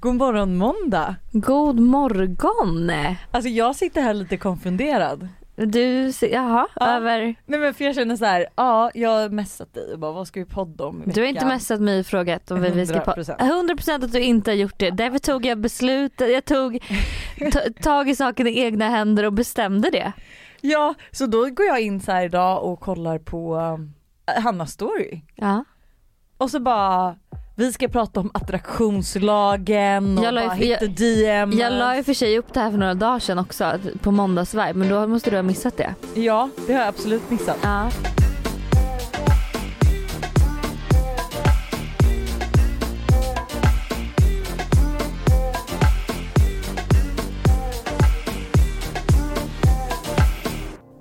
God morgon måndag. God morgon! Alltså jag sitter här lite konfunderad. Du, jaha, Ja. över... Nej men för jag känner så här, ja jag har messat dig och bara vad ska vi podda om? Du har inte messat mig och frågat om vi- vi ska på... 100%. 100% att du inte har gjort det. Därför tog jag beslut, jag tog ta- tag i saken i egna händer och bestämde det. Ja, så då går jag in så här idag och kollar på um, Hannas story. Ja. Och så bara, vi ska prata om attraktionslagen och Jag ju- bara hitta jag- DM. Jag la och för sig upp det här för några dagar sedan också på måndagsvibe men då måste du ha missat det. Ja, det har jag absolut missat. Ja.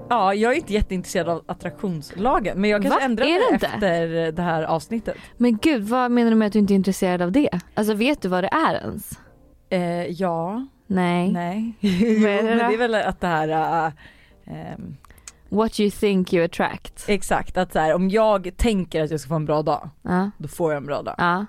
Ja, jag är inte jätteintresserad av attraktionslagen men jag kanske Va? ändrar mig inte? efter det här avsnittet. Men gud vad menar du med att du inte är intresserad av det? Alltså vet du vad det är ens? Eh, ja, Nej. nej. jo, det men det är väl att det här äh, ehm, What you think you attract. Exakt, att så här, om jag tänker att jag ska få en bra dag, Ja. då får jag en bra dag. Ja.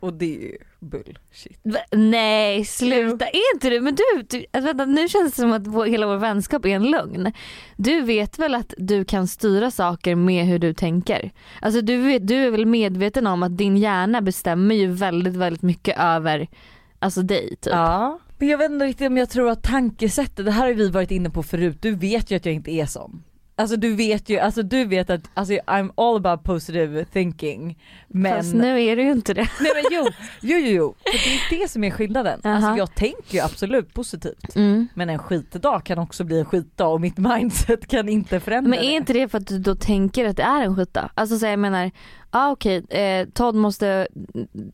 Och det är ju bullshit. Va? Nej sluta, är inte du? Men du, du alltså, vänta, nu känns det som att vår, hela vår vänskap är en lögn. Du vet väl att du kan styra saker med hur du tänker? Alltså du, vet, du är väl medveten om att din hjärna bestämmer ju väldigt väldigt mycket över alltså dig typ. Ja. Men jag vet inte riktigt om jag tror att tankesättet, det här har vi varit inne på förut, du vet ju att jag inte är sån. Alltså du vet ju, alltså du vet att alltså, I'm all about positive thinking. Men, Fast nu är du ju inte det. nej men jo, jo jo jo, för det är det som är skillnaden. Aha. Alltså jag tänker ju absolut positivt. Mm. Men en skitdag kan också bli en skitdag och mitt mindset kan inte förändra Men är det. inte det för att du då tänker att det är en skitdag? Alltså så jag menar, ah, okej. Eh, Todd måste,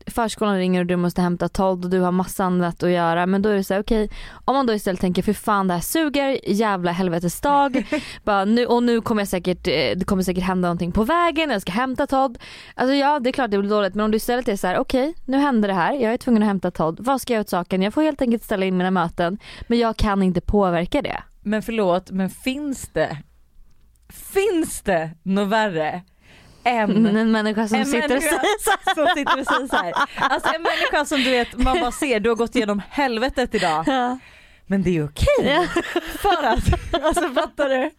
förskolan ringer och du måste hämta Todd och du har massa annat att göra. Men då är det så här, okej. Om man då istället tänker för fan det här suger, jävla helvetesdag, bara, nu, och nu kommer jag säkert, eh, det kommer säkert hända någonting på vägen, jag ska hämta Todd. Alltså ja det är klart det blir dåligt. Men om du istället är så här: okej nu händer det här, jag är tvungen att hämta Todd, vad ska jag göra åt saken? Jag får helt enkelt ställa in mina möten. Men jag kan inte påverka det. Men förlåt, men finns det, finns det något värre än En människa som En sitter och säger så här. som sitter och säger så här. Alltså en människa som du vet, man bara ser, du har gått igenom helvetet idag. Ja. Men det är okej. Ja. För att, alltså fattar du?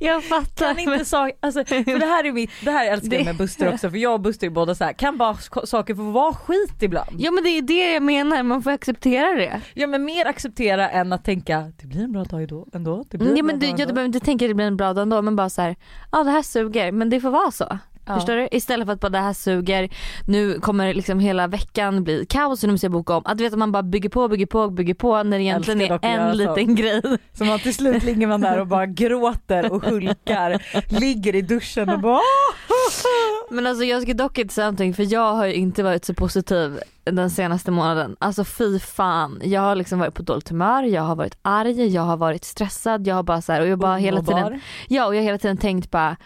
Jag fattar. Kan inte sak, alltså, för det här är mitt, det här älskar jag med Buster också för jag och Buster är båda så här. kan bara saker få vara skit ibland? Ja men det är det jag menar, man får acceptera det. Ja men mer acceptera än att tänka det blir en bra dag ändå, ändå. Det blir en Ja, bra men du, dag ja, du behöver inte tänka att det blir en bra dag ändå men bara så här, ja det här suger men det får vara så. Ja. Förstår du? Istället för att bara det här suger, nu kommer liksom hela veckan bli kaos och nu måste jag boka om. Att du vet att man bara bygger på, bygger på, bygger på när det egentligen är en så. liten grej. Så man till slut ligger man där och bara gråter och hulkar, ligger i duschen och bara Men alltså jag ska dock inte säga någonting för jag har ju inte varit så positiv den senaste månaden. Alltså fy fan. Jag har liksom varit på dåligt humör, jag har varit arg, jag har varit stressad, jag har bara så här, och jag bara hela tiden Omåbar. Ja och jag har hela tiden tänkt bara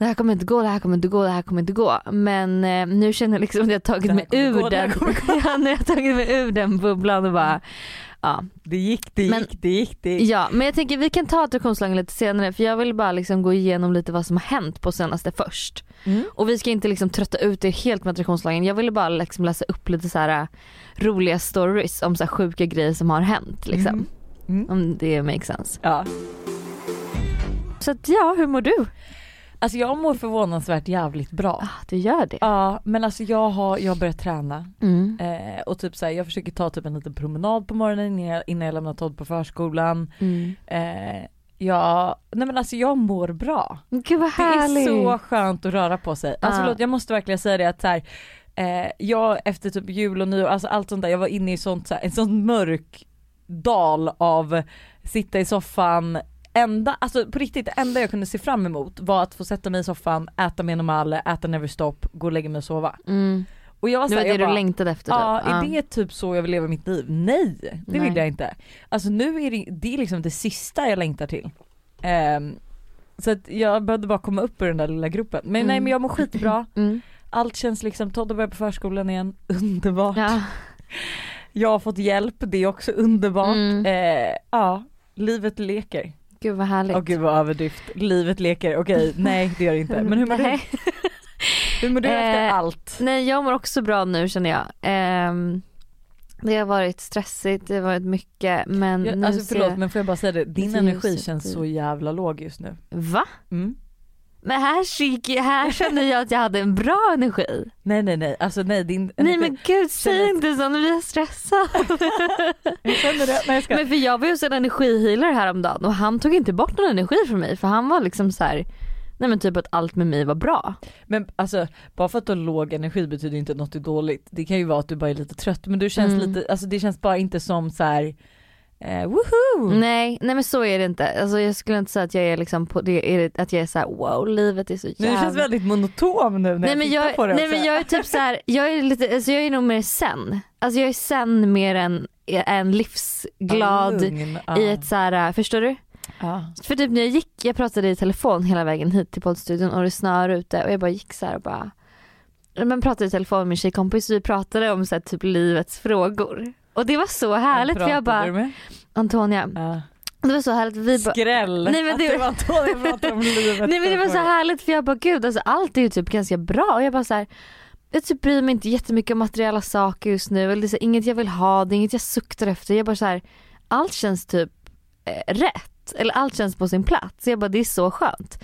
det här kommer inte gå, det här kommer inte gå, det här kommer inte gå. Men eh, nu känner jag liksom att jag tagit mig ur gå, den. ja, nu har jag tagit mig ur den bubblan och bara ja. Det gick, det gick, Men- det gick, det gick. ja. Men jag tänker vi kan ta attraktionslagen lite senare för jag vill bara liksom gå igenom lite vad som har hänt på senaste först. Mm. Och vi ska inte liksom trötta ut er helt med attraktionslagen. Jag ville bara liksom läsa upp lite så här äh, roliga stories om så här sjuka grejer som har hänt liksom. Mm. Mm. Om det makes sense. Ja. Så att ja, hur mår du? Alltså jag mår förvånansvärt jävligt bra. Ah, du gör det? Ja men alltså jag har, jag har börjat träna Mm. eh, och typ såhär, jag försöker ta typ en liten promenad på morgonen innan jag, innan jag lämnar Todd på förskolan. Mm. Eh, jag, nej men alltså jag mår bra. Gud vad Det är härligt. så skönt att röra på sig. Alltså Ja. förlåt, jag måste verkligen säga det att så här, eh, jag efter typ jul och nyår, alltså allt sånt där, jag var inne i sånt, så här, en sån mörk dal av sitta i soffan, enda, alltså på riktigt det enda jag kunde se fram emot var att få sätta mig i soffan, äta med normale, äta Neverstop, gå och lägga mig och sova. Mm. Och jag var Det så var det jag du bara, längtade efter Ja, typ. är det typ så jag vill leva mitt liv? Nej, det Nej. vill jag inte. Alltså nu är det, det är liksom det sista jag längtar till. Ehm, så att jag behövde bara komma upp ur den där lilla gruppen. Men nej Mm. men jag mår skitbra, Mm. allt känns liksom, Todd har börjat på förskolan igen, underbart. Ja. Jag har fått hjälp, det är också underbart. Mm. Eh, ja, livet leker. Gud vad härligt. Åh gud vad överdrift, livet leker, okej nej det gör det inte. Men hur mår du? Hur mår du efter Eh, allt? Nej jag mår också bra nu känner jag. Ehm, Det har varit stressigt, det har varit mycket men Ja, nu alltså förlåt jag... men får jag bara säga det, din energi känns så jävla låg just nu. Va? Mm. Men här, gick- här kände jag att jag hade en bra energi. Nej nej nej, alltså nej din Nej energi. men gud säg inte så, nu blir jag stressad. Jag känner det, nej jag ska. Men för jag var ju hos en energihealer häromdagen och han tog inte bort någon energi från mig för han var liksom så här. Nej men typ att allt med mig var bra. Men alltså bara för att du har låg energi betyder inte att något är dåligt. Det kan ju vara att du bara är lite trött men du känns Mm. lite, alltså det känns bara inte som så här. Eh, woho! Nej, nej men så är det inte. Alltså jag skulle inte säga att jag är liksom på det, är det att jag är så här: wow livet är så Men jävla... du känns väldigt monotom nu när Nej jag men tittar jag, på det nej också. men jag är typ så här, jag är lite, alltså jag är nog mer sen. Alltså jag är sen mer än en livsglad Lugn, ja. i ett så här, förstår du? Ja. För typ när jag gick, jag pratade i telefon hela vägen hit till poddstudion och det snöar ute och jag bara gick så här och bara men pratade i telefon med min tjejkompis och vi pratade om så här, typ livets frågor. Och det var så härligt för jag bara? Antonia, Ja. det var så härligt vi bara Skräll! Nej, men att det- det var Antonija pratade om livet. Nej men det var så härligt för jag bara gud alltså allt är ju typ ganska bra och jag bara så här, jag typ bryr mig inte jättemycket om materiella saker just nu eller det är så, inget jag vill ha, det är inget jag suktar efter. Jag bara så här, allt känns typ eh, rätt eller allt känns på sin plats. Jag bara det är så skönt.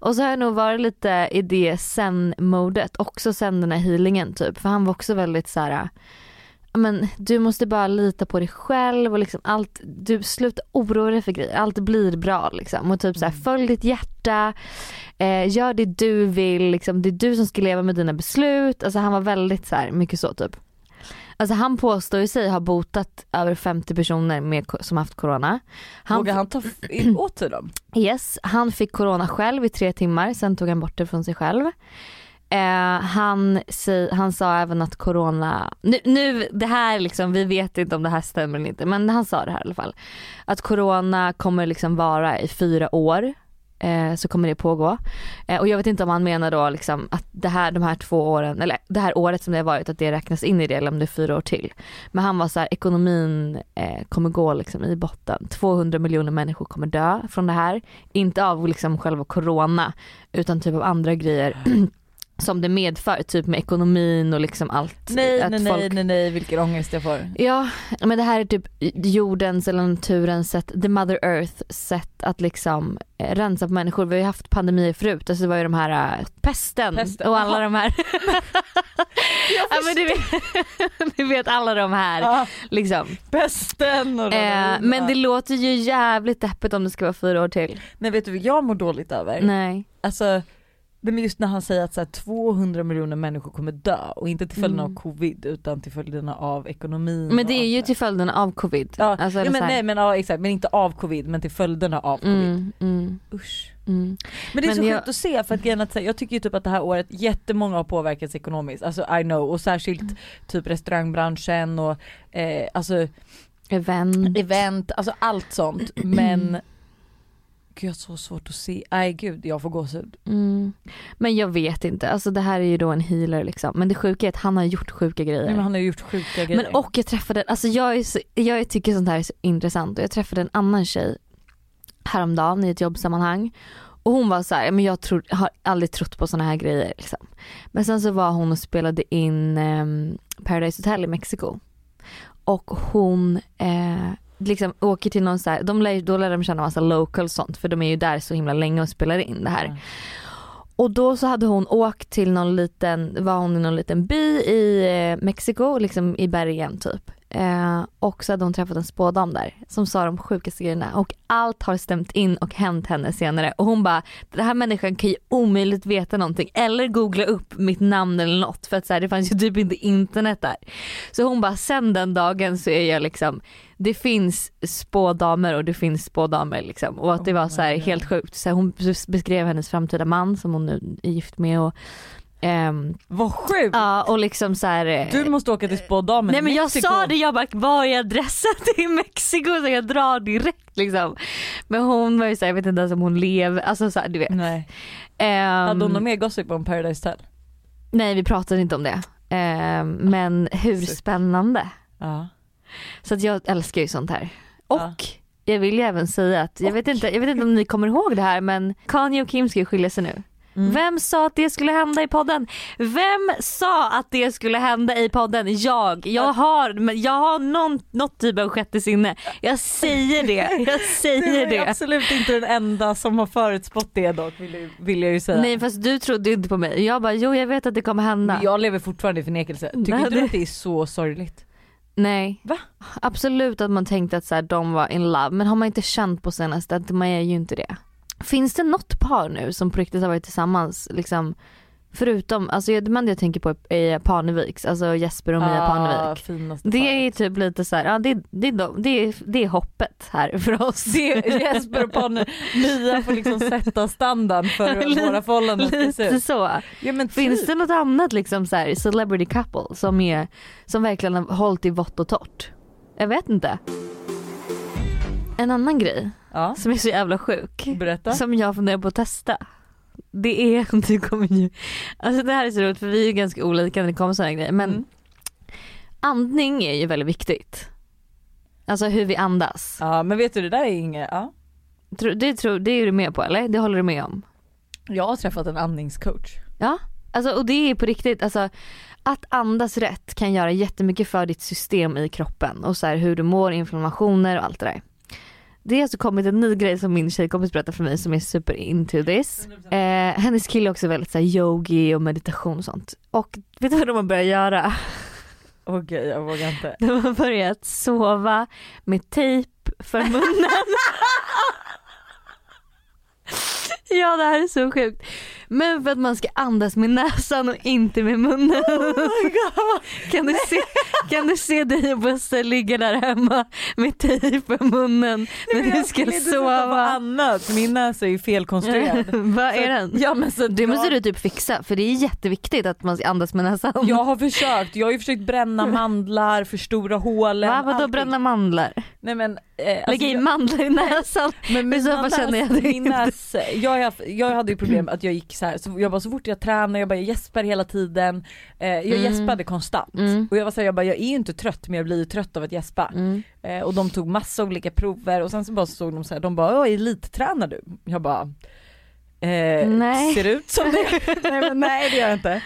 Och så har jag nog varit lite i det sen-modet också sen den här healingen typ för han var också väldigt så här. Men du måste bara lita på dig själv och liksom allt, du sluta oroa dig för grejer, allt blir bra liksom. Och typ så här, Mm. följ ditt hjärta, eh, gör det du vill, liksom, det är du som ska leva med dina beslut. Alltså han var väldigt så här, mycket så typ. Alltså han påstår i sig ha botat över 50 personer med, som haft corona. Han, Vågar han ta åt sig dem? Yes, han fick corona själv i tre timmar, sen tog han bort det från sig själv. Eh, han, säg, han sa även att corona, nu, nu det här liksom, vi vet inte om det här stämmer eller inte men han sa det här i alla fall. Att corona kommer liksom vara i fyra år. Eh, så kommer det pågå. Eh, och jag vet inte om han menar då liksom att det här, de här två åren, eller det här året som det har varit att det räknas in i det eller om det är fyra år till. Men han var så här, ekonomin eh, kommer gå liksom i botten. 200 miljoner människor kommer dö från det här. Inte av liksom själva corona utan typ av andra grejer som det medför, typ med ekonomin och liksom allt. Nej att nej nej nej nej vilken ångest jag får. Ja men det här är typ jordens eller naturens sätt, the mother earth sätt att liksom eh, rensa på människor. Vi har ju haft pandemier förut, alltså det var ju de här eh, pesten, Pesten, och alla jaha. de här. ja men du vet, du vet alla de här Ja, liksom. pesten och Eh, men det låter ju jävligt deppigt om det ska vara fyra år till. Nej vet du vad jag mår dåligt över? Nej. Alltså men just när han säger att så här, 200 miljoner människor kommer dö och inte till följden Mm. av covid utan till följderna av ekonomin. Men det är ju till följden av covid. Ja, Alltså, ja men nej men ja, exakt men inte av covid men till följderna av covid. Mm, mm, Usch. mm. Men det är Men så jag- sjukt att se för att, är att jag tycker ju typ att det här året jättemånga har påverkats ekonomiskt, alltså I know och särskilt Mm. typ restaurangbranschen och eh, alltså Event. event, alltså allt sånt men Gud jag har så svårt att se, nej gud jag får gåshud. Mm. Men jag vet inte, alltså det här är ju då en healer liksom. Men det sjuka är att han har gjort sjuka grejer. Nej, men han har gjort sjuka grejer. Men och jag träffade, alltså jag, är så, jag tycker sånt här är så intressant och jag träffade en annan tjej häromdagen i ett jobbsammanhang och hon var så här, men jag tror, har aldrig trott på såna här grejer liksom. Men sen så var hon och spelade in ehm, Paradise Hotel i Mexiko och hon eh, liksom åker till någon så här, de lär, då lär de känna massa locals sånt för de är ju där så himla länge och spelar in det här. Ja. Och då så hade hon åkt till någon liten, var hon i någon liten by i eh, Mexiko, liksom i bergen typ. Eh, och så hade hon träffat en spådam där som sa de sjukaste grejerna. Och allt har stämt in och hänt henne senare. Och hon bara den här människan kan ju omöjligt veta någonting. Eller googla upp mitt namn eller något för att så här, det fanns ju typ inte internet där. Så hon bara sen den dagen så är jag liksom det finns spådamer och det finns spådamer liksom. Och att det Oh var så här helt sjukt. Så här, hon beskrev hennes framtida man som hon nu är gift med och ehm, Vad sjukt! ja och liksom så här. eh, Du måste åka till spådamen Nej men jag Mexiko. sa det, jag bara var är adressen till Mexiko så jag drar direkt liksom. Men hon var ju såhär, jag vet inte ens om hon lever, alltså såhär du vet. Nej. Ehm, Hade hon någon mer gossip om Paradise Hotel? nej vi pratade inte om det. Ehm, men hur Suck. spännande. Ja. Så att jag älskar ju sånt här. Och Ja. jag vill ju även säga att, jag vet, inte, jag vet inte om ni kommer ihåg det här men Kanye och Kim ska ju skilja sig nu. Mm. Vem sa att det skulle hända i podden? Vem sa att det skulle hända i podden? Jag. Jag har, jag har någon, något typ av sjätte sinne. Jag säger det. Jag säger Du är det. absolut inte den enda som har förutspått det dock vill, jag- vill jag ju säga. Nej fast du trodde inte på mig. Jag bara jo jag vet att det kommer hända. Men jag lever fortfarande i förnekelse. Tycker Nej, inte du det- att det är så sorgligt? Nej. Va? Absolut att man tänkte att så här, de var in love men har man inte känt på senaste att man är ju inte det. Finns det något par nu som på riktigt har varit tillsammans liksom förutom, alltså jag- de enda jag tänker på är Parneviks, alltså Jesper och Mia Parnevik. finaste Det är typ lite så här, ja det, det, det, det är hoppet här för oss. det Jesper och Parne, Mia får liksom sätta standard för hur Lite- våra förhållanden ska se Lite ut. så. Ja, men Finns typ. det något annat liksom så här, celebrity couple som, är, som verkligen har hållit i vått och torrt? Jag vet inte. En annan grej Ja, som är så jävla sjuk. berätta. Som jag funderar på att testa. Det är, du kommer ju, alltså det här är så roligt för vi är ju ganska olika när det kommer sådana grejer men Mm. andning är ju väldigt viktigt. Alltså hur vi andas. Ja men vet du det där är inget, ja. Tror- Det, tror, det är du med på eller? Det håller du med om? Jag har träffat en andningscoach. Ja, alltså, och det är på riktigt, alltså, att andas rätt kan göra jättemycket för ditt system i kroppen och så här, hur du mår, inflammationer och allt det där. Det har alltså kommit en ny grej som min tjejkompis berättade för mig som är super into this. Eh, hennes kille är också väldigt så här, yogi och meditation och sånt. Och vet du vad de har börjat göra? Okej jag vågar inte. De har börjat sova med tejp för munnen. ja det här är så sjukt. Men för att man ska andas med näsan och inte med munnen. kan, du se, kan du se dig och Buster ligga där hemma med tejp för munnen när du ska På sova? annat. Min näsa är ju felkonstruerad. Vad är den? Ja, men så Det måste jag, du typ fixa för det är jätteviktigt att man andas med näsan. jag har försökt, jag har ju försökt bränna mandlar, förstora hålen. Va, vadå allting. bränna mandlar? Nej men. Eh, alltså, Lägga in jag- mandlar i näsan? Men I så fall känner jag det min inte. näs, jag, jag hade ju problem att jag gick så här, så jag bara så fort jag tränar, jag bara jag gäspar hela tiden. Eh, jag Mm. gäspade konstant. Mm. Och jag var så här, jag bara jag är ju inte trött men jag blir ju trött av att gäspa. Mm. Eh, och de tog massa olika prover och sen så bara så såg de så här, de bara "Åh, elittränar du? Jag bara Eh, Nej. Ser ut som det? nej, men nej det gör jag inte.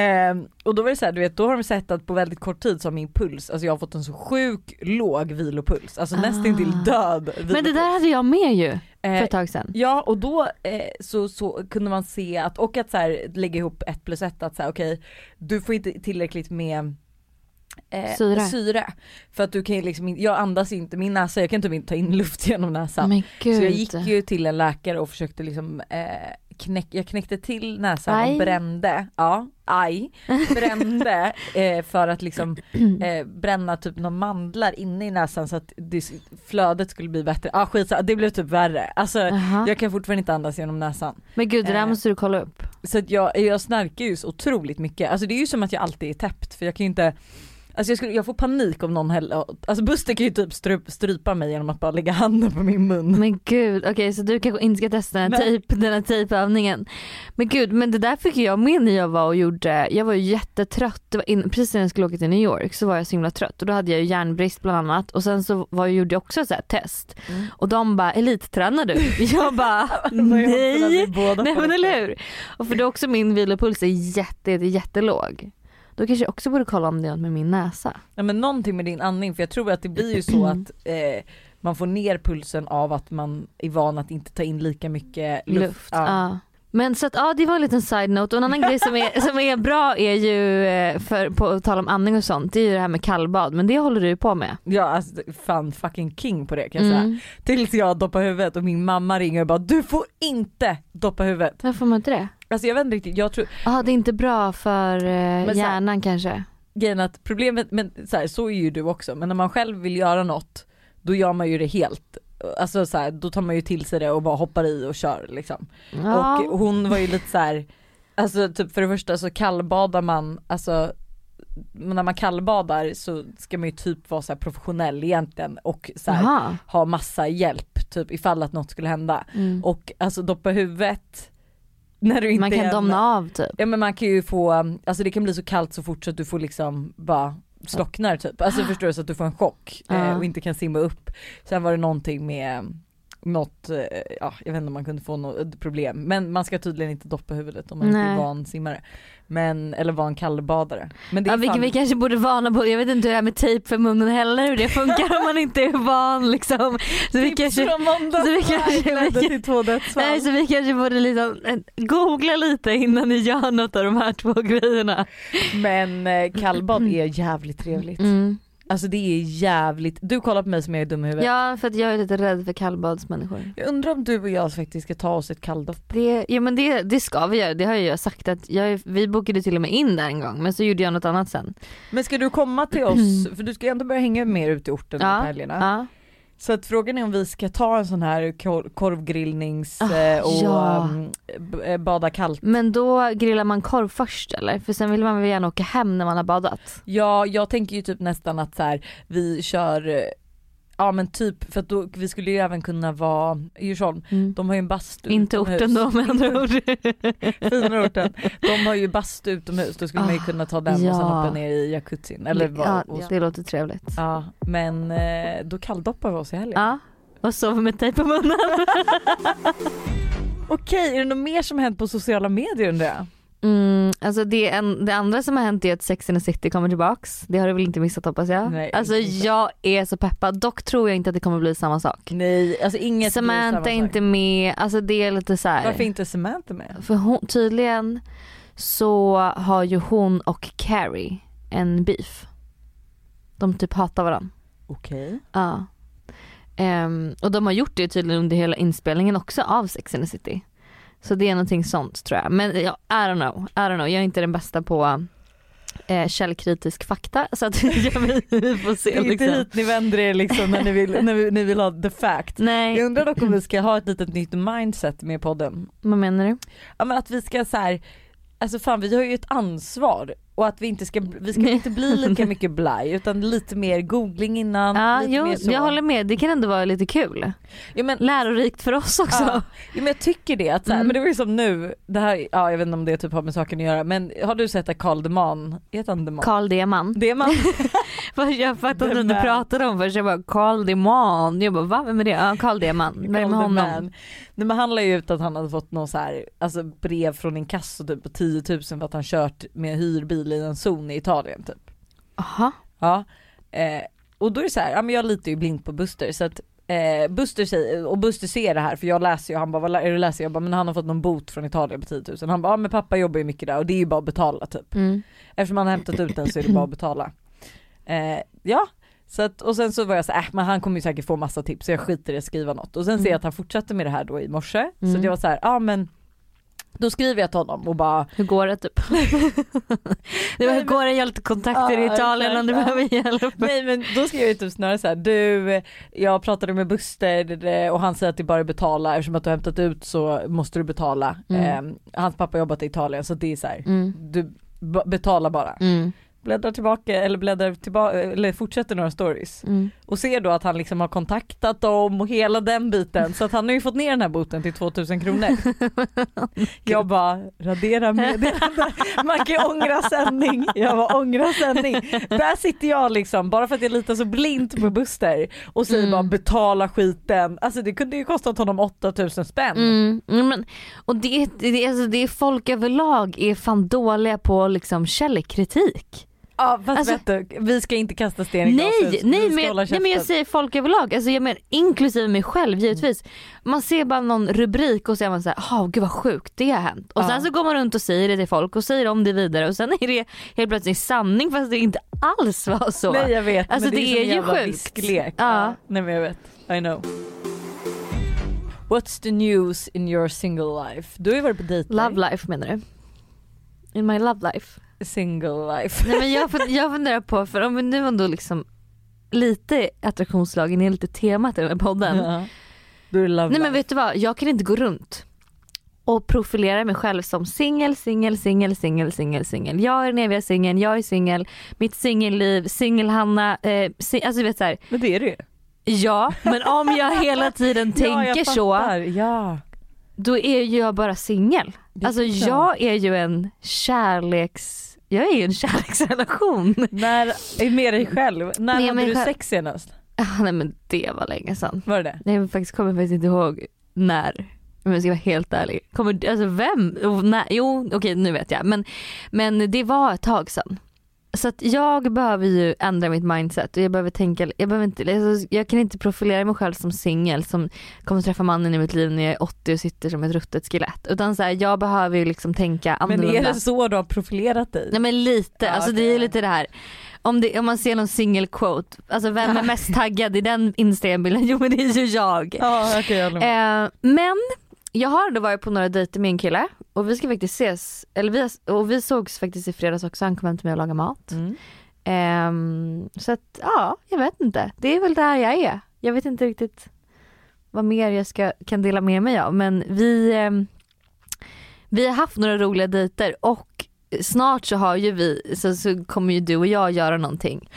Eh, och då var det så här, du vet då har de sett att på väldigt kort tid så har min puls, alltså jag har fått en så sjuk låg vilopuls, alltså Ah. nästintill död Men det vilopuls. där hade jag med ju för Eh, ett tag sedan. Ja och då eh, så, så kunde man se att, och att så här, lägga ihop ett plus ett att så här, okej du får inte tillräckligt med eh, Syre. För att du kan ju liksom jag andas inte, min näsa, jag kan typ inte ta in luft genom näsan. Så jag gick ju till en läkare och försökte liksom eh, knäck, jag knäckte till näsan Aj. och brände, ja, aj, brände eh, för att liksom eh, bränna typ några mandlar inne i näsan så att det, flödet skulle bli bättre. Ja ah, skit det blev typ värre. Alltså Jaha. jag kan fortfarande inte andas genom näsan. Men gud det där eh, måste du kolla upp. Så att jag, jag snarkar ju så otroligt mycket. Alltså det är ju som att jag alltid är täppt för jag kan ju inte Alltså jag, skulle, jag får panik om någon häller, alltså Buster kan ju typ stryp, strypa mig genom att bara lägga handen på min mun. Men gud, okej så du kanske inte ska testa den här, tejp, den här tejpövningen. Men gud, men det där fick jag med när jag var och gjorde, jag var ju jättetrött, det var in, precis när jag skulle åka till New York så var jag så himla trött och då hade jag ju järnbrist bland annat och sen så var jag, gjorde jag också så test Mm. och de bara elittränar du? Jag bara nej. Nej men eller hur? Och för det är också min vilopuls är jätte, jätte, jättelåg. Då kanske jag också borde kolla om det är något med min näsa. Ja men någonting med din andning för jag tror att det blir ju så att eh, man får ner pulsen av att man är van att inte ta in lika mycket luft. Luft. Ja. Men så att ja det var en liten side note och en annan grej som är, som är bra är ju, eh, för, på tal om andning och sånt, det är ju det här med kallbad men det håller du ju på med. Ja alltså fan fucking king på det kan jag säga. Mm. Tills jag doppar huvudet och min mamma ringer och bara du får inte doppa huvudet. Varför får man inte det? Alltså jag vet inte riktigt, jag tror, Ja det är inte bra för eh, så här- hjärnan kanske. grejen att problemet, men så, här, så är ju du också, men när man själv vill göra något då gör man ju det helt. Alltså så här, då tar man ju till sig det och bara hoppar i och kör liksom. Ja. Och hon var ju lite så här, alltså typ för det första så kallbadar man, alltså när man kallbadar så ska man ju typ vara så här professionell egentligen och så ha massa hjälp typ ifall att något skulle hända. Mm. Och alltså doppa huvudet när du inte Man kan en- domna av typ. Ja men man kan ju få, alltså det kan bli så kallt så fort så att du får liksom bara slocknar typ. Alltså förstår du så att du får en chock eh, och inte kan simma upp. Sen var det någonting med något, eh, ja jag vet inte om man kunde få något problem. Men man ska tydligen inte doppa huvudet om man inte Nej. är van simmare. Men, eller var en kallbadare. Men det är Ja, vi, fan, vi kanske borde varna på, jag vet inte hur det här med tejp för munnen heller hur det funkar om man inte är van liksom. Så vi tips kanske, från måndag så vi kanske- ledde till två dödsfall. nej, så vi kanske borde liksom, eh, googla lite innan ni gör något av de här två grejerna. Men eh, kallbad är jävligt trevligt. Mm. Alltså det är jävligt, du kollar på mig som jag är dum i huvudet. Ja för att jag är lite rädd för kallbadsmänniskor. Jag undrar om du och jag faktiskt ska ta oss ett kalldopp. Det, ja men det, det ska vi göra, det har jag sagt att jag, vi bokade till och med in där en gång men så gjorde jag något annat sen. Men ska du komma till oss, för du ska ju ändå börja hänga mer ute i orten Ja, på helgerna. Ja. Så att frågan är om vi ska ta en sån här kor- korvgrillnings eh, och ja. mm, eh, bada kallt. Men då grillar man korv först eller? För sen vill man väl gärna åka hem när man har badat? Ja jag tänker ju typ nästan att så här, vi kör, ja men typ för att då, vi skulle ju även kunna vara i Djursholm, de har ju en bastu Inte utomhus. orten då med andra ord. Finare orten. De har ju bastu utomhus, då skulle man ju Ah, kunna ta den och ja. sen hoppa ner i jacuzzin. Eller vad, ja, och, det låter trevligt. ja men eh, då kalldoppar vi oss i helgen. Ja, och sover med tejp på munnen. Okej, är det något mer som hänt på sociala medier undrar jag? Mm, alltså det, en, det andra som har hänt är att Sex and the City kommer tillbaks. Det har du väl inte missat hoppas jag? Nej, alltså inte. jag är så peppad. Dock tror jag inte att det kommer bli samma sak. Nej, alltså inget blir Samantha samma är sak. inte med, alltså det är lite så här. Varför inte Samantha med? För hon, tydligen så har ju hon och Carrie en beef. De typ hatar varandra. Okej. Ja. Ehm, och de har gjort det tydligen under hela inspelningen också av Sex and the City. Så det är någonting sånt tror jag. Men ja, I don't know, I don't know. Jag är inte den bästa på eh, källkritisk fakta så att vi får Det se är inte liksom. hit ni vänder er liksom när ni vill, när vi, ni vill ha the fact. Nej, Jag undrar dock om vi ska ha ett litet nytt mindset med podden. vad menar du? Ja men att vi ska så här, alltså fan vi har ju ett ansvar och att vi inte ska, vi ska inte bli lika mycket blaj utan lite mer googling innan. Ja, lite jo, mer så. jag håller med. Det kan ändå vara lite kul. Ja, men, Lärorikt för oss också. ja, ja, men jag tycker det, att så här, Mm. men det var ju som nu, det här, ja jag vet inte om det typ har med saken att göra men har du sett att Carl Deman, heter han Deman? Carl Deman. Deman? Jag fattade inte du pratade om först. Jag bara Carl Deman. Jag bara va? Vem är det? Ja, Carl Deman. Vad är honom? Man. Nej men han la ju ut att han hade fått någon så här, alltså brev från inkasso typ på 10 000 för att han kört med hyrbil i en zon i Italien typ. Aha. Ja. Eh, och då är det så här, ja men jag litar ju blint på Buster så att eh, Buster säger, och Buster ser det här för jag läser ju, han bara vad är du läser? Jag bara men han har fått någon bot från Italien på 10 000. Han bara ja men pappa jobbar ju mycket där och det är ju bara att betala typ. Mm. Eftersom han har hämtat ut den så är det bara att betala. Eh, ja, så att, och sen så var jag så äh, men han kommer ju säkert få massa tips så jag skiter i att skriva något. Och sen ser jag att han fortsatte med det här då i morse. Så Mm. att jag var så här, ja men då skriver jag till honom och bara Hur går det typ? det var, hur går det? Jag har lite kontakter i Ja, Italien om du behöver hjälp. Nej men då skrev jag typ snarare så här, du jag pratade med Buster eh, och han säger att det bara är betala eftersom att du har hämtat ut så måste du betala. Mm. Eh, hans pappa har jobbat i Italien så det är så här, Mm. du b- betalar bara. Mm. Bläddrar tillbaka eller bläddrar tillbaka eller fortsätter några stories. Mm. och ser då att han liksom har kontaktat dem och hela den biten så att han har ju fått ner den här boten till 2000 kronor. Jag bara radera meddelande, man kan ångra sändning. Jag bara ångra sändning. Där sitter jag liksom bara för att jag litar så blint på Buster och säger Mm. bara betala skiten. Alltså det kunde ju kostat honom 8000 spänn. Mm, men, och det, det, alltså, det är folk överlag är fan dåliga på liksom källkritik. Ja fast Alltså- vet du, vi ska inte kasta sten i Nej, glashus. nej, Vi ska men, nej men jag säger folk överlag, alltså jag menar inklusive mig själv givetvis. Man ser bara någon rubrik och så är man såhär, åh gud vad sjukt det har hänt. Och Ja. sen så går man runt och säger det till folk och säger om det vidare och sen är det helt plötsligt sanning fast det inte alls var så. Nej jag vet Alltså, men det, det är, är ju sjukt. visklek. Ja. Nej men jag vet, I know. What's the news in your single life? Du har ju varit på dejter. Love life menar du? In my love life? Single life. Nej men jag, fun- jag funderar på, för om vi nu ändå liksom lite attraktionslagen är lite temat i den här podden. Ja. Du Nej men life. vet du vad, jag kan inte gå runt och profilera mig själv som singel, singel, singel, singel, singel, singel. Jag är den eviga singeln, jag är singel, mitt singelliv, singel-Hanna, eh, sing- alltså du vet såhär, Men det är det ju. ja men om jag hela tiden ja, tänker så, fattar. Ja. Då är ju jag bara singel. Alltså jag är ju en kärleks, jag är ju en kärleksrelation. När, är med dig själv. När Med hade du själv. sex senast? Ah, nej men det var länge sedan. Var det det? Nej faktiskt kommer faktiskt inte ihåg när. Om jag ska vara helt ärlig. Kommer, alltså vem? Och när? Jo okej nu vet jag. Men, men det var ett tag sedan. Så att jag behöver ju ändra mitt mindset och jag behöver tänka, jag, behöver inte, alltså, jag kan inte profilera mig själv som singel som kommer träffa mannen i mitt liv när jag är 80 och sitter som ett ruttet skelett. Utan så här, jag behöver ju liksom tänka annorlunda. Men är det så du har profilerat dig? Nej men lite, Ja, alltså det okej. är lite det här. Om, det, om man ser någon single quote, alltså vem är mest taggad i den instagrambilden? Jo men det är ju jag. Ja okej jag. Eh, men jag har ändå varit på några dejter med en kille och vi ska faktiskt ses, eller vi, och vi sågs faktiskt i fredags också, han kom hem till mig och lagade mat. Mm. Ehm, så att ja, jag vet inte. Det är väl där jag är. Jag vet inte riktigt vad mer jag ska, kan dela med mig av men vi, ehm, vi har haft några roliga dejter och snart så har ju vi, så, så kommer ju du och jag göra någonting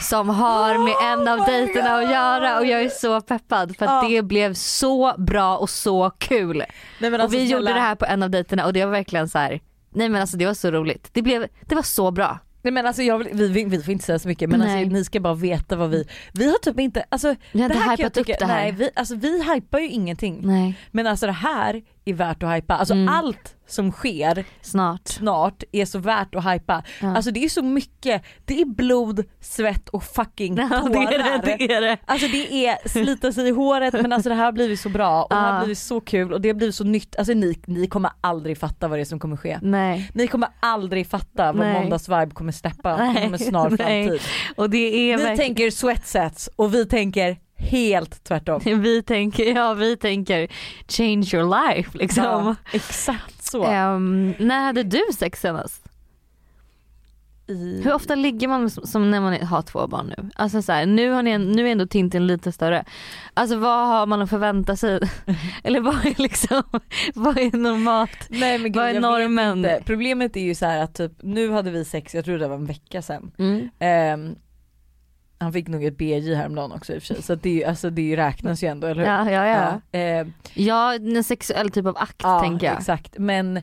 som har med en av Oh dejterna att göra och jag är God! så peppad för att Ja. det blev så bra och så kul. Nej, men och alltså, vi snälla. gjorde det här på en av dejterna och det var verkligen så här. nej men alltså det var så roligt. Det, blev, det var så bra. Nej men alltså jag vi, vi, vi får inte säga så mycket men alltså, ni ska bara veta vad vi, vi har typ inte, alltså Vi har det här kan jag hypat upp tycka, det här. nej vi, alltså vi hypar ju ingenting. Nej, Men alltså det här är värt att hypa, alltså Mm. allt som sker snart. snart är så värt att hypa. Ja. Alltså det är så mycket, det är blod, svett och fucking Ja, tårar. det är det, det är det. Alltså det är slita sig i håret men alltså det här har blivit så bra och det här Ja. har blivit så kul och det har blivit så nytt. Alltså ni, ni kommer aldrig fatta vad det är som kommer ske. Nej. Ni kommer aldrig fatta vad Nej. måndagsvibe kommer släppa inom en snar nej. framtid. Och det är Ni verkligen, tänker sweatsets och vi tänker helt tvärtom. vi tänker, ja vi tänker change your life liksom. Ja, exakt så. Ehm, när hade du sex senast? I- Hur ofta ligger man som, som när man är- har två barn nu? Alltså så här, nu, har ni, nu är ändå Tintin lite större. Alltså vad har man att förvänta sig? Eller vad är liksom, vad är normalt? Nej men gud, Vad är normen? Problemet är ju så att typ, nu hade vi sex, jag tror det var en vecka sedan. Mm. Ehm, han fick nog ett BJ häromdagen också i och för sig så det, alltså, det räknas ju ändå eller hur? Ja, ja, ja. Ja, ehm, Ja, en sexuell typ av akt ja tänker jag. exakt men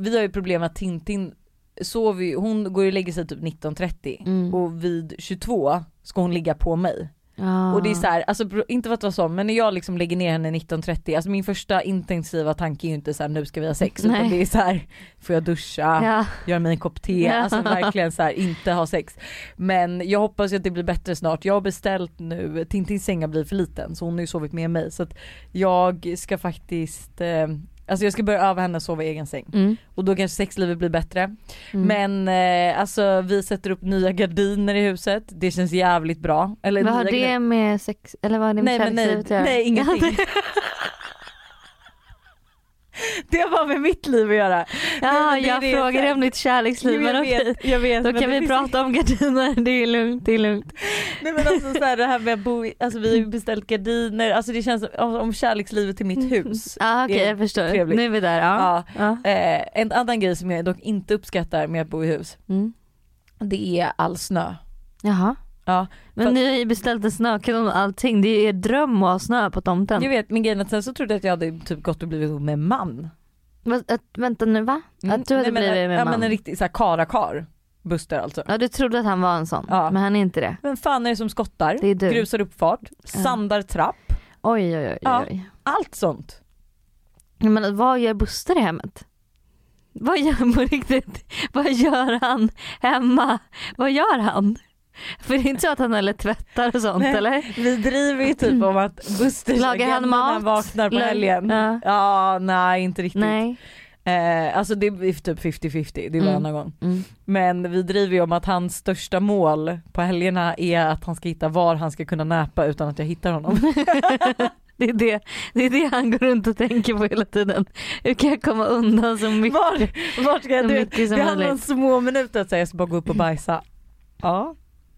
vi har ju problem att Tintin sover ju, hon går ju och lägger sig typ 19.30 Mm. och vid 22 ska hon ligga på mig. Ja. Och det är så här, alltså inte för att vara sån men när jag liksom lägger ner henne 19.30, alltså min första intensiva tanke är ju inte så här, nu ska vi ha sex Nej. utan det är så här, får jag duscha, Ja. göra mig en kopp te, Ja. alltså verkligen så här, inte ha sex. Men jag hoppas att det blir bättre snart. Jag har beställt nu, Tintins säng har blivit för liten så hon har ju sovit med mig så att jag ska faktiskt eh, Alltså jag ska börja öva henne att sova i egen säng Mm. och då kanske sexlivet blir bättre. Mm. Men eh, alltså vi sätter upp nya gardiner i huset, det känns jävligt bra. Eller vad har det med sex, eller vad har det med Nej nej, kärlekslivet att göra? nej ingenting. det har med mitt liv att göra. Ja, är jag frågar om ditt kärleksliv Jo, men jag okej. vet, jag vet. Då kan vi prata om gardiner, det är lugnt, det är lugnt. Nej men alltså så här, det här med att bo i, alltså vi har ju beställt gardiner, alltså det känns som om kärlekslivet till mitt hus. Ja okej Det är jag förstår, trevligt. nu är vi där. Ja. Ja. Ja. Eh, en annan grej som jag dock inte uppskattar med att bo i hus, Mm. det är all snö. Jaha. Ja, Men För- ni har ju beställt en snökanon och allting, det är er dröm att ha snö på tomten. Jag vet men grejen att sen så trodde jag att jag hade typ gått och blivit ihop med en man. Va, att, vänta nu va? Mm. Att du hade Nej, men, blivit med Ja man? men en riktig såhär karakar. Buster alltså. Ja du trodde att han var en sån, Ja. men han är inte det. Vem fan är det som skottar? Det. Grusar uppfart, sandar trapp, Oj oj oj. oj. Ja. allt sånt. Men vad gör Buster i hemmet? Vad gör på riktigt? Vad gör han hemma? Vad gör han? För det är inte så att han eller tvättar och sånt Nej. eller? Vi driver ju typ om att Busters Lagar han mat? vaknar på Lag- helgen. Ja. Ja nej inte riktigt. Nej. Eh, alltså det är typ 50-50, det är Mm. varannan gång. Mm. Men vi driver ju om att hans största mål på helgerna är att han ska hitta var han ska kunna näpa utan att jag hittar honom. Det är det, det är det han går runt och tänker på hela tiden. Hur kan jag komma undan så mycket, Var, var ska så jag, du, det handlar om små minuter att säga jag ska bara gå upp och bajsa. Ja,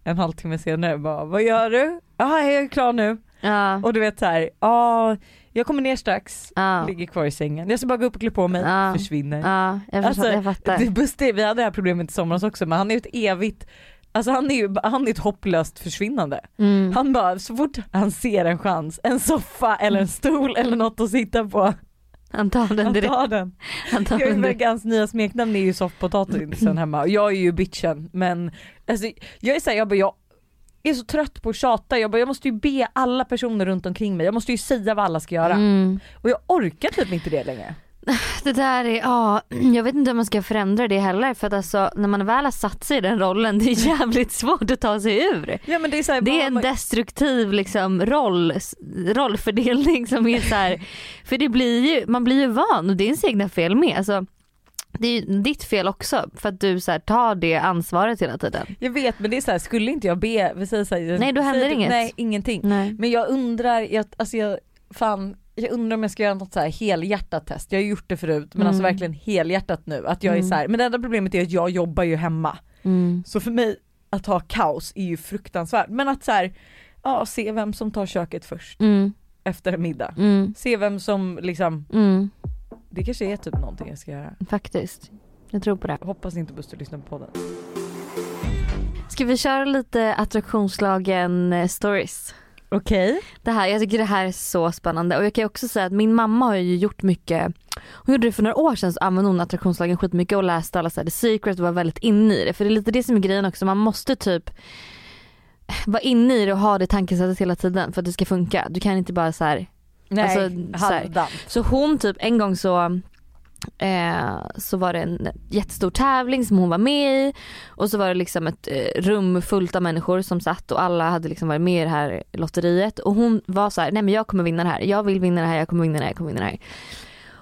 en halvtimme senare bara vad gör du? Ja jag är klar nu. Ja. Och du vet så här, ja jag kommer ner strax, Ja. ligger kvar i sängen. Jag ska bara gå upp och klä på mig, Ja. försvinner. Ja, jag fattar. Alltså, jag fattar. Det, Buster, vi hade det här problemet i somras också men han är ju ett evigt Alltså han är ju han är ett hopplöst försvinnande. Mm. Han bara så fort han ser en chans, en soffa eller en stol eller något att sitta på, Han tar den han direkt. tar den. Han tar Jag är den. Vegans nya smeknamn är ju soffpotatisen hemma och jag är ju bitchen men alltså, jag är såhär, jag bara jag är så trött på att tjata, jag bara jag måste ju be alla personer runt omkring mig, jag måste ju säga vad alla ska göra. Mm. Och jag orkar typ inte det längre. Det där är, ja, jag vet inte om man ska förändra det heller för att alltså när man väl har satt sig i den rollen det är jävligt svårt att ta sig ur. Ja, men det är, här, Det är en destruktiv liksom roll, rollfördelning som är så här, för det blir ju, man blir ju van och det är ens egna fel med. Alltså, det är ju ditt fel också för att du så här, tar det ansvaret hela tiden. Jag vet men det är så här, skulle inte jag be, vi säger så här, Nej, då säger händer typ, inget. Nej ingenting. Nej. Men jag undrar, jag, alltså jag, fan, jag undrar om jag ska göra något så här helhjärtat test. Jag har gjort det förut men alltså Mm. verkligen helhjärtat nu. Att jag är Mm. så här, men det enda problemet är att jag jobbar ju hemma. Mm. Så för mig att ha kaos är ju fruktansvärt. Men att så här, ja se vem som tar köket först Mm. efter middag. Mm. Se vem som liksom, Mm. det kanske är typ någonting jag ska göra. Faktiskt. Jag tror på det. Hoppas inte Buster lyssnar på podden. Ska vi köra lite attraktionslagen eh, stories? Okej. Det här, jag tycker det här är så spännande och jag kan också säga att min mamma har ju gjort mycket Hon gjorde det för några år sedan så använde hon attraktionslagen skitmycket och läste alla så här, The Secret och var väldigt inne i det. För det är lite det som är grejen också, man måste typ vara inne i det och ha det tankesättet hela tiden för att det ska funka. Du kan inte bara så här. Nej, Alltså, så här. Så hon typ en gång så Eh, så var det en jättestor tävling som hon var med i. Och så var det liksom ett eh, rum fullt av människor som satt och alla hade liksom varit med i det här lotteriet. Och hon var så här: nej men jag kommer vinna det här, jag vill vinna det här, jag kommer vinna det här, jag kommer vinna det här.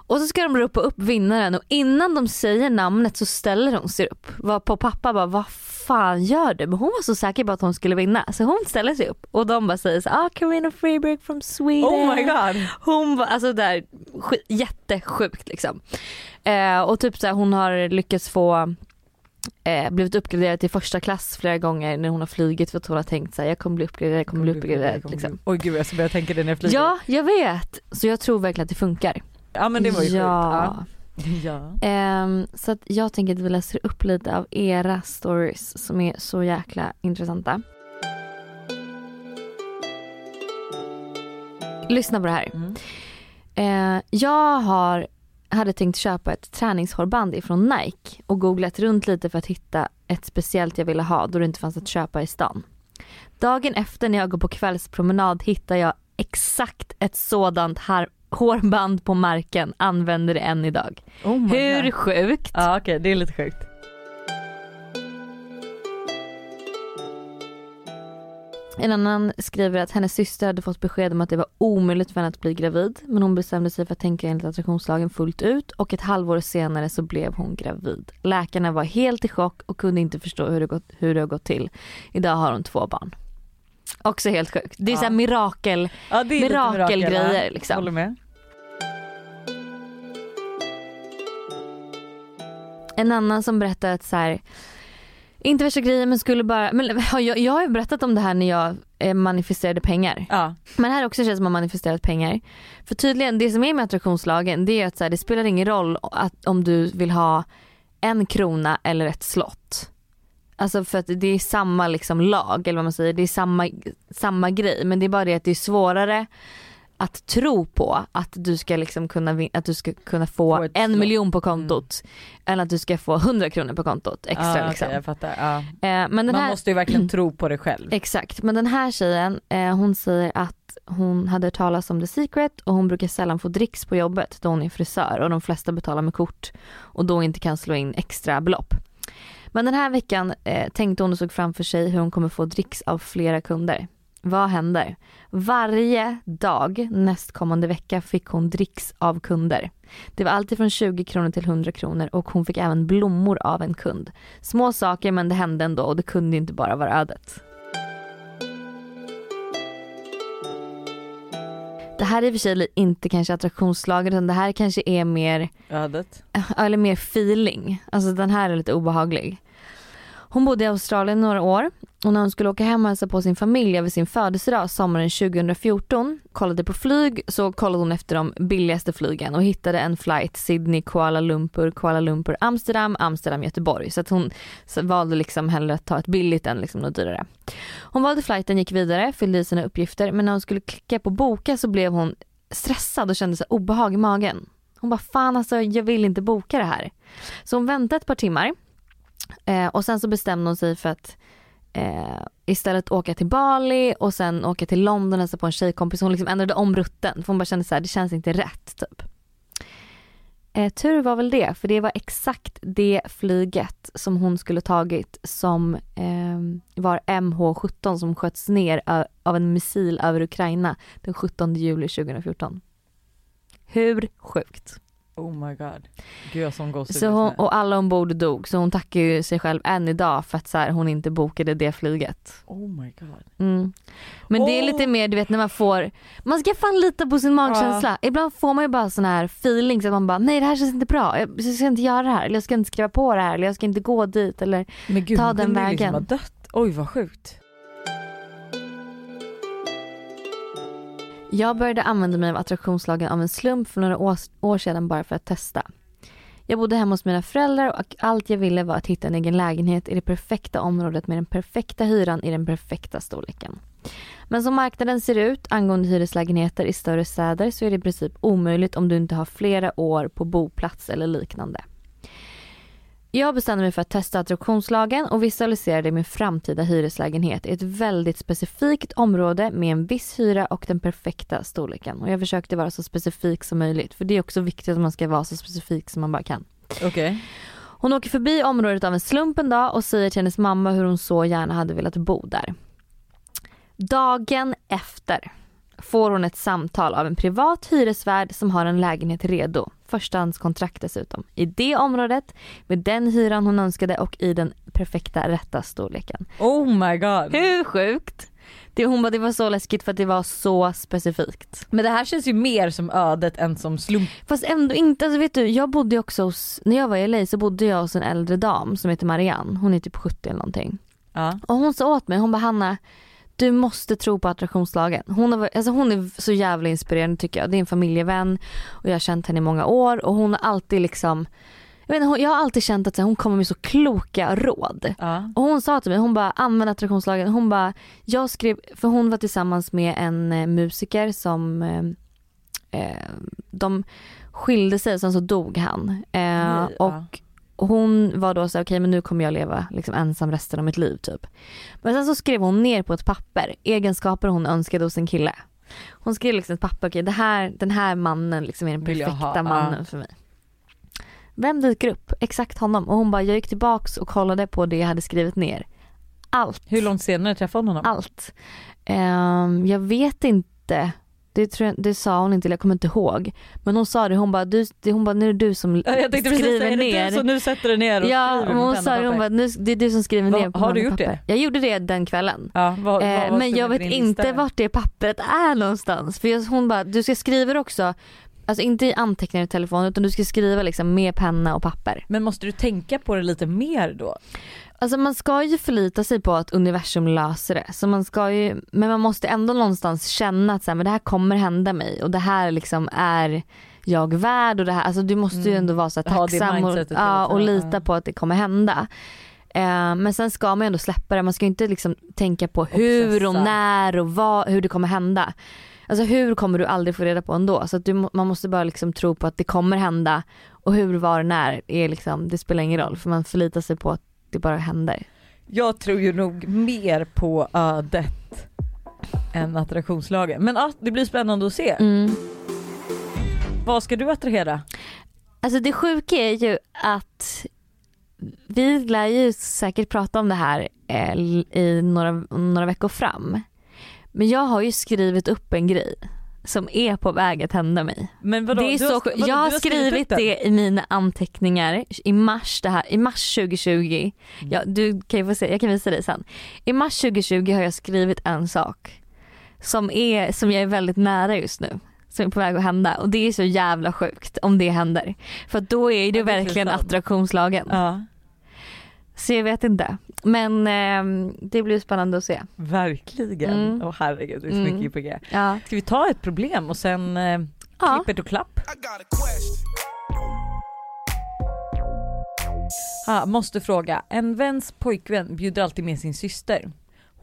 Och så ska de ropa upp vinnaren och innan de säger namnet så ställer hon sig upp. Var på pappa bara vad fan gör du? Men hon var så säker på att hon skulle vinna så hon ställer sig upp och de bara säger så ah can we win a free break from Sweden? Oh my god. Hon var alltså där jättesjukt liksom. Eh, och typ så här, hon har lyckats få eh, blivit uppgraderad till första klass flera gånger när hon har flugit för att hon har tänkt såhär jag kommer bli uppgraderad, jag kommer bli uppgraderad. Liksom. Oj gud jag ska börja tänka det när jag flyger. Ja, jag vet. Så jag tror verkligen att det funkar. Ja men det var ju ja. sjukt. Ja. Ehm, så att jag tänker att vi läser upp lite av era stories som är så jäkla intressanta. Lyssna på det här. Mm. Eh, jag har, hade tänkt köpa ett träningshårband ifrån Nike och googlat runt lite för att hitta ett speciellt jag ville ha då det inte fanns att köpa i stan. Dagen efter när jag går på kvällspromenad hittar jag exakt ett sådant här hårband på marken, använder det än idag. Oh Hur God. sjukt? Ja okej det är lite sjukt. En annan skriver att hennes syster hade fått besked om att det var omöjligt för henne att bli gravid men hon bestämde sig för att tänka enligt attraktionslagen fullt ut och ett halvår senare så blev hon gravid. Läkarna var helt i chock och kunde inte förstå hur det gått, hur det har gått till. Idag har hon två barn. Också helt sjukt. Det är Ja. så mirakel. Ja, Mirakelgrejer, mirakel, liksom. Håller med. En annan som berättar att så här, inte värsta grejen men skulle bara, men jag, jag har ju berättat om det här när jag eh, manifesterade pengar. Ja. Men här är också tjejer som har manifesterat pengar. För tydligen, det som är med attraktionslagen det är att så här, det spelar ingen roll att, om du vill ha en krona eller ett slott. Alltså för att det är samma liksom lag eller vad man säger, det är samma, samma grej men det är bara det att det är svårare att tro på att du ska liksom kunna, att du ska kunna få, Få en miljon på kontot än att du ska få 100 kronor på kontot extra ja, liksom. jag fattar. Ja. Eh, men den Man här, måste ju verkligen tro på det själv. Exakt, men den här tjejen eh, hon säger att hon hade hört talas om The Secret och hon brukar sällan få dricks på jobbet då hon är frisör och de flesta betalar med kort och då inte kan slå in extra belopp. Men den här veckan eh, tänkte hon och såg framför sig hur hon kommer få dricks av flera kunder. Vad händer? Varje dag nästkommande vecka fick hon dricks av kunder. Det var alltid från 20 kronor till 100 kronor och hon fick även blommor av en kund. Små saker men det hände ändå och det kunde inte bara vara ödet. Det här är i och för sig inte kanske attraktionslagen utan det här kanske är mer, Ödet. eller mer feeling. Alltså den här är lite obehaglig. Hon bodde i Australien några år och när hon skulle åka hem och hälsa på sin familj över sin födelsedag sommaren 2014 kollade på flyg så kollade hon efter de billigaste flygen och hittade en flight Sydney, Kuala Lumpur, Kuala Lumpur, Amsterdam, Amsterdam, Göteborg. Så att hon valde liksom hellre att ta ett billigt än liksom något dyrare. Hon valde flighten, gick vidare, fyllde i sina uppgifter men när hon skulle klicka på boka så blev hon stressad och kände så obehag i magen. Hon bara fan alltså jag vill inte boka det här. Så hon väntade ett par timmar eh, och sen så bestämde hon sig för att eh, istället åka till Bali och sen åka till London och hälsa på en tjejkompis. Hon liksom ändrade om rutten för hon bara kände så här, det känns inte rätt typ. Eh, tur var väl det, för det var exakt det flyget som hon skulle tagit som eh, var MH17 som sköts ner av en missil över Ukraina den 17 juli 2014. Hur sjukt? Oh my god. Gud jag som gåshud så hon, Och alla ombord dog så hon tackar ju sig själv än idag för att så här, hon inte bokade det flyget. Oh my god. Mm. Men oh. det är lite mer du vet när man får, man ska fan lita på sin magkänsla. Ja. Ibland får man ju bara sån här feeling så att man bara nej det här känns inte bra. Jag ska inte göra det här eller jag ska inte skriva på det här eller jag ska inte gå dit eller Men gud, ta den vägen. Liksom ha dött. Oj vad sjukt. Jag började använda mig av attraktionslagen av en slump för några år, sedan bara för att testa. Jag bodde hemma hos mina föräldrar och allt jag ville var att hitta en egen lägenhet i det perfekta området med den perfekta hyran i den perfekta storleken. Men som marknaden ser ut angående hyreslägenheter i större städer så är det i princip omöjligt om du inte har flera år på boplats eller liknande. Jag bestämde mig för att testa attraktionslagen och visualiserade min framtida hyreslägenhet i ett väldigt specifikt område med en viss hyra och den perfekta storleken. Och jag försökte vara så specifik som möjligt för det är också viktigt att man ska vara så specifik som man bara kan. Okej. Okay. Hon åker förbi området av en slump en dag och säger till hennes mamma hur hon så gärna hade velat bo där. Dagen efter får hon ett samtal av en privat hyresvärd som har en lägenhet redo. Förstahandskontrakt dessutom. I det området, med den hyran hon önskade och i den perfekta rätta storleken. Oh my god. Hur sjukt? Det, hon bara, det var så läskigt för att det var så specifikt. Men det här känns ju mer som ödet än som slump. Fast ändå inte, alltså vet du jag bodde också hos, när jag var i LA så bodde jag hos en äldre dam som heter Marianne. Hon är typ 70 eller någonting. Ja. Och hon sa åt mig, hon bara Hanna du måste tro på attraktionslagen. Hon, har, alltså hon är så jävla inspirerande tycker jag. Det är en familjevän och jag har känt henne i många år och hon har alltid liksom jag, vet, jag har alltid känt att hon kommer med så kloka råd. Ja. Och hon sa till mig, hon bara använd attraktionslagen. Hon bara, jag skrev, för hon var tillsammans med en eh, musiker som eh, eh de skilde sig och sen så dog han. Eh, och hon var då så okej okay, men nu kommer jag leva liksom ensam resten av mitt liv typ. Men sen så skrev hon ner på ett papper egenskaper hon önskade hos en kille. Hon skrev liksom ett papper, okej okay, den här mannen liksom är den perfekta mannen uh. för mig. Vem dyker upp? Exakt honom. Och hon bara, jag gick tillbaks och kollade på det jag hade skrivit ner. Allt. Hur långt senare träffade hon honom? Allt. Um, jag vet inte det, tror jag, det sa hon inte, jag kommer inte ihåg. Men hon sa det, hon bara, du, hon bara nu är det du som jag tänkte skriver säga, ner. Är det du som nu sätter det ner och ja, skriver hon sa det, hon bara, nu, det är du som skriver Va, ner på Har du gjort papper. det? Jag gjorde det den kvällen. Ja, vad, eh, vad men jag vet inte vart det pappret är någonstans. För jag, hon bara, du ska skriva det också Alltså inte i anteckningar i telefonen utan du ska skriva liksom med penna och papper. Men måste du tänka på det lite mer då? Alltså man ska ju förlita sig på att universum löser det. Så man ska ju, men man måste ändå någonstans känna att så här, men det här kommer hända mig och det här liksom är jag värd och det här, alltså du måste mm. ju ändå vara så tacksam och, ja, och lita på att det kommer hända. Eh, men sen ska man ju ändå släppa det, man ska ju inte liksom tänka på hur och när och vad, hur det kommer hända. Alltså hur kommer du aldrig få reda på ändå. Så du, man måste bara liksom tro på att det kommer hända och hur, var, när är liksom, det spelar ingen roll för man förlitar sig på att det bara händer. Jag tror ju nog mer på ödet än attraktionslagen. Men ja, det blir spännande att se. Mm. Vad ska du attrahera? Alltså det sjuka är ju att vi lär ju säkert prata om det här eh, i några, några veckor fram. Men jag har ju skrivit upp en grej som är på väg att hända mig. Men vadå, det är så, vadå, jag har, har skrivit, det i mina anteckningar i mars, det här, i mars 2020. Mm. Ja, du kan ju få se, jag kan visa dig sen. I mars 2020 har jag skrivit en sak som, är, som jag är väldigt nära just nu som är på väg att hända och det är så jävla sjukt om det händer. För då är det ja, verkligen attraktionslagen. Ja. Så jag vet inte. Men eh, det blir spännande att se. Verkligen. Åh mm. oh, herregud det är så mm. mycket på G. Ja. Ska vi ta ett problem och sen eh, ja. klippet och klapp? Ah, måste fråga, en väns pojkvän bjuder alltid med sin syster.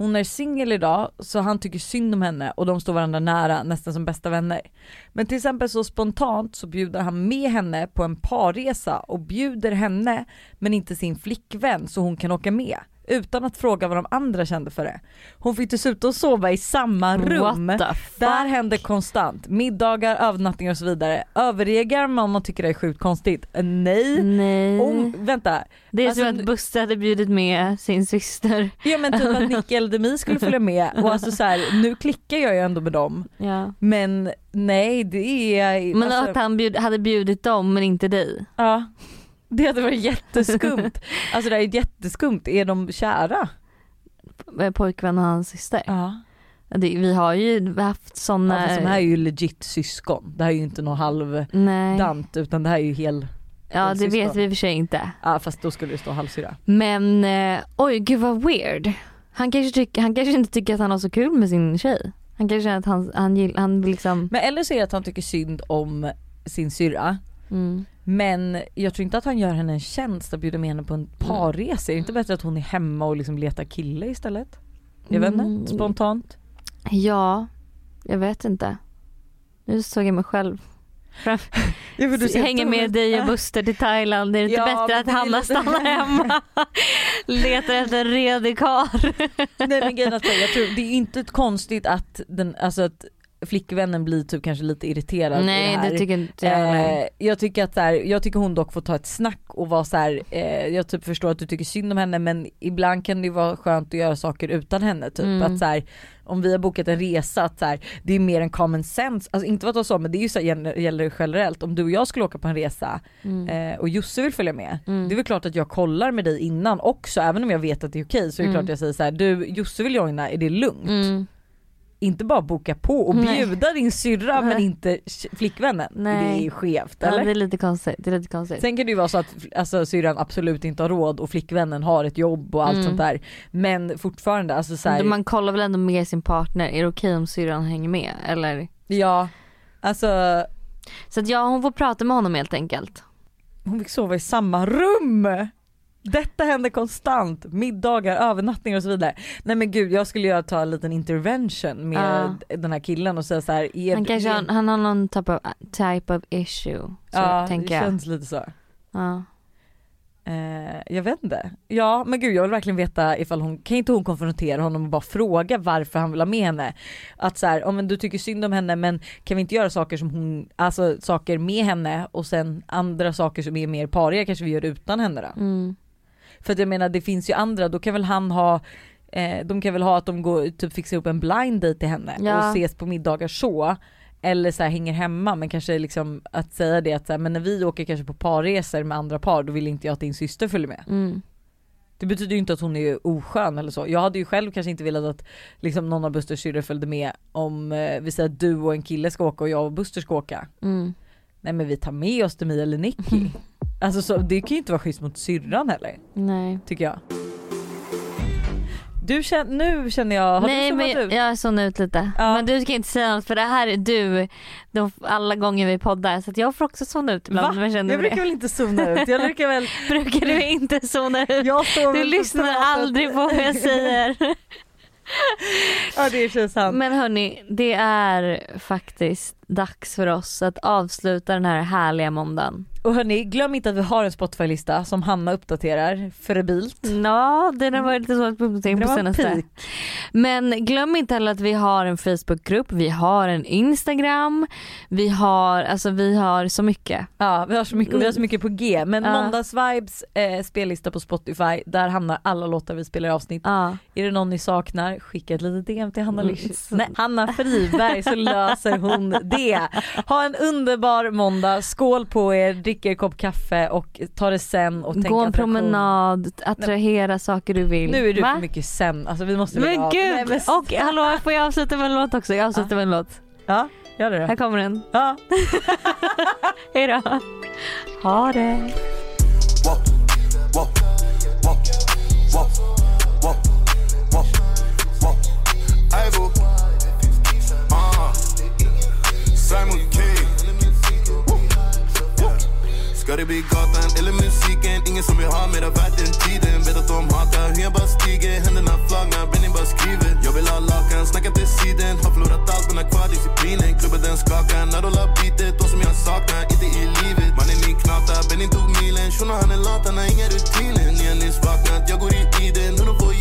Hon är singel idag så han tycker synd om henne och de står varandra nära nästan som bästa vänner. Men till exempel så spontant så bjuder han med henne på en parresa och bjuder henne men inte sin flickvän så hon kan åka med. Utan att fråga vad de andra kände för det. Hon fick dessutom sova i samma rum. Här hände konstant. Middagar, övernattningar och så vidare. Överreagerar man om man tycker det är sjukt konstigt? Eh, Nej. Nej. Om, vänta, det är alltså, som att Buster hade bjudit med sin syster. ja men typ att Nicky eller Demi skulle följa med och alltså så här, nu klickar jag ju ändå med dem. Ja. Men nej det är... Men alltså, att han bjud, hade bjudit dem men inte dig. Ja. Det hade varit jätteskumt. alltså det är jätteskumt, är de kära? Eh, Pojkvän och hans syster. Ja. Det, vi har ju haft sådana. Ja, fast de här är ju legit syskon. Det här är ju inte någon halvdant utan det här är ju hel... Ja det syskon. vet vi i och för sig inte. Ja fast då skulle det stå halvsyra. Men eh, oj gud vad weird. Han kanske, tycker, han kanske inte tycker att han har så kul med sin tjej. Han kanske känner att han, han, han vill liksom. Men eller så är det att han tycker synd om sin syrra. Mm. Men jag tror inte att han gör henne en tjänst att bjuda med henne på en parresa. Är det inte bättre att hon är hemma och liksom letar kille istället? Jag vet Mm. inte, spontant. Ja, jag vet inte. Nu såg jag mig själv. Fram- Hänger med dig och Buster till Thailand. Är det inte Ja, bättre men att Hanna lite- stannar hemma? Letar efter en redig karl. Nej men grejen jag tror, det är inte konstigt att, den, alltså att flickvännen blir typ kanske lite irriterad Nej det det tycker inte jag. Eh, jag tycker att så här, jag tycker hon dock får ta ett snack och vara så här, eh, jag typ förstår att du tycker synd om henne men ibland kan det vara skönt att göra saker utan henne typ. Mm. Att så här, om vi har bokat en resa att så här, det är mer en common sense, alltså inte vad det så men det är ju så här, gäller- generellt om du och jag skulle åka på en resa Mm. eh, och Josse vill följa med, Mm. det är väl klart att jag kollar med dig innan också även om jag vet att det är okej så är det Mm. klart jag säger så här, du Josse vill joina, är det lugnt? Inte bara boka på och Nej. bjuda din syrra men Nej. inte flickvännen. Nej. Det är skevt Ja, eller? det är lite konstigt. Det är lite konstigt. Sen kan det ju vara så att alltså, syrran absolut inte har råd och flickvännen har ett jobb och allt Mm. sånt där. Men fortfarande alltså så här, Man kollar väl ändå med sin partner. Är det okej om syrran hänger med? Eller? ja alltså Så att ja, hon får prata med honom helt enkelt. hon fick sova i samma rum. Detta händer konstant, middagar, övernattningar och så vidare. Nej men gud jag skulle göra ta en liten intervention med den här killen och säga så här, är, Han kanske har, han har någon type of, type of issue. Så Ja tänker det jag. känns lite så. Ja. Eh, jag vet inte. Ja men gud jag vill verkligen veta ifall hon, kan inte hon konfrontera honom och bara fråga varför han vill ha med henne? Att så här, oh, men du tycker synd om henne men kan vi inte göra saker som hon, alltså saker med henne och sen andra saker som är mer pariga kanske vi gör utan henne då? Mm. För att jag menar det finns ju andra, då kan väl han ha eh, de kan väl ha att de går, typ fixar upp en blind date till henne Ja. och ses på middagar så. Eller så här, hänger hemma men kanske liksom att säga det att så här, men när vi åker kanske på parresor med andra par då vill inte jag att din syster följer med. Mm. Det betyder ju inte att hon är oskön eller så. Jag hade ju själv kanske inte velat att liksom, någon av Busters syrror följde med om eh, vi säger att du och en kille ska åka och jag och Buster ska åka. Mm. Nej men vi tar med oss Demi eller Nicky. Alltså så, det kan ju inte vara schysst mot syrran heller, Nej. tycker jag. Du känner, nu känner jag, har Nej du men ut? jag zonade ut lite. Ja. Men du ska inte säga något för det här är du de, alla gånger vi poddar så jag får också zona ut ibland. Va? Men Jag brukar det? väl inte zona ut, jag brukar väl, Brukar du inte zona ut? Du lyssnar aldrig på vad jag säger. Ja det känns sant. Men hörni, det är faktiskt dags för oss att avsluta den här härliga måndagen. Och hörni, glöm inte att vi har en Spotify-lista som Hanna uppdaterar febrilt. Ja, den har varit lite på uppdatering Det på senaste. Men glöm inte heller att vi har en Facebookgrupp, vi har en Instagram, vi har, alltså vi har så mycket. Ja vi har så mycket, vi har så mycket på G men Ja. måndagsvibes eh, spellista på Spotify, där hamnar alla låtar vi spelar i avsnitt. Ja. Är det någon ni saknar, skicka ett litet DM till Hanna Mm, Lysch. så- Nej, Hanna Friberg så löser hon det. Ha en underbar måndag, skål på er, drick er kopp kaffe och ta det sen och tänk Gå en promenad, attrahera saker du vill. Nu är du Va? för mycket sen, alltså vi måste Men av. gud! Nej, men- Och hallå, får jag avsluta med en låt också? Jag avslutar med en låt. Ja, gör det Här då. kommer den. Ja. Hejdå. Ha det. Det bli gatan eller musiken? Ingen som vill ha mera värt än tiden. Vet att de hatar hur jag bara stiger Händerna flagna, Benny bara skriver. Jag vill ha lakan, snacka till sidan. Har förlorat allt men har kvar disciplinen. Klubben den skakar när de la beatet De som jag saknar, inte i livet. Mannen min knata, Benny tog milen. Shunon han är lat, han har inga rutiner. Ni har nyss vaknat, jag går i tiden Nu de får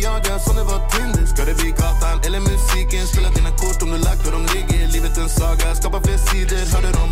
som det var Tinder. Ska det bli gatan eller musiken? Spela dina kort om du lagt och de ligger. Livet en saga, skapa fler sidor. Hörde de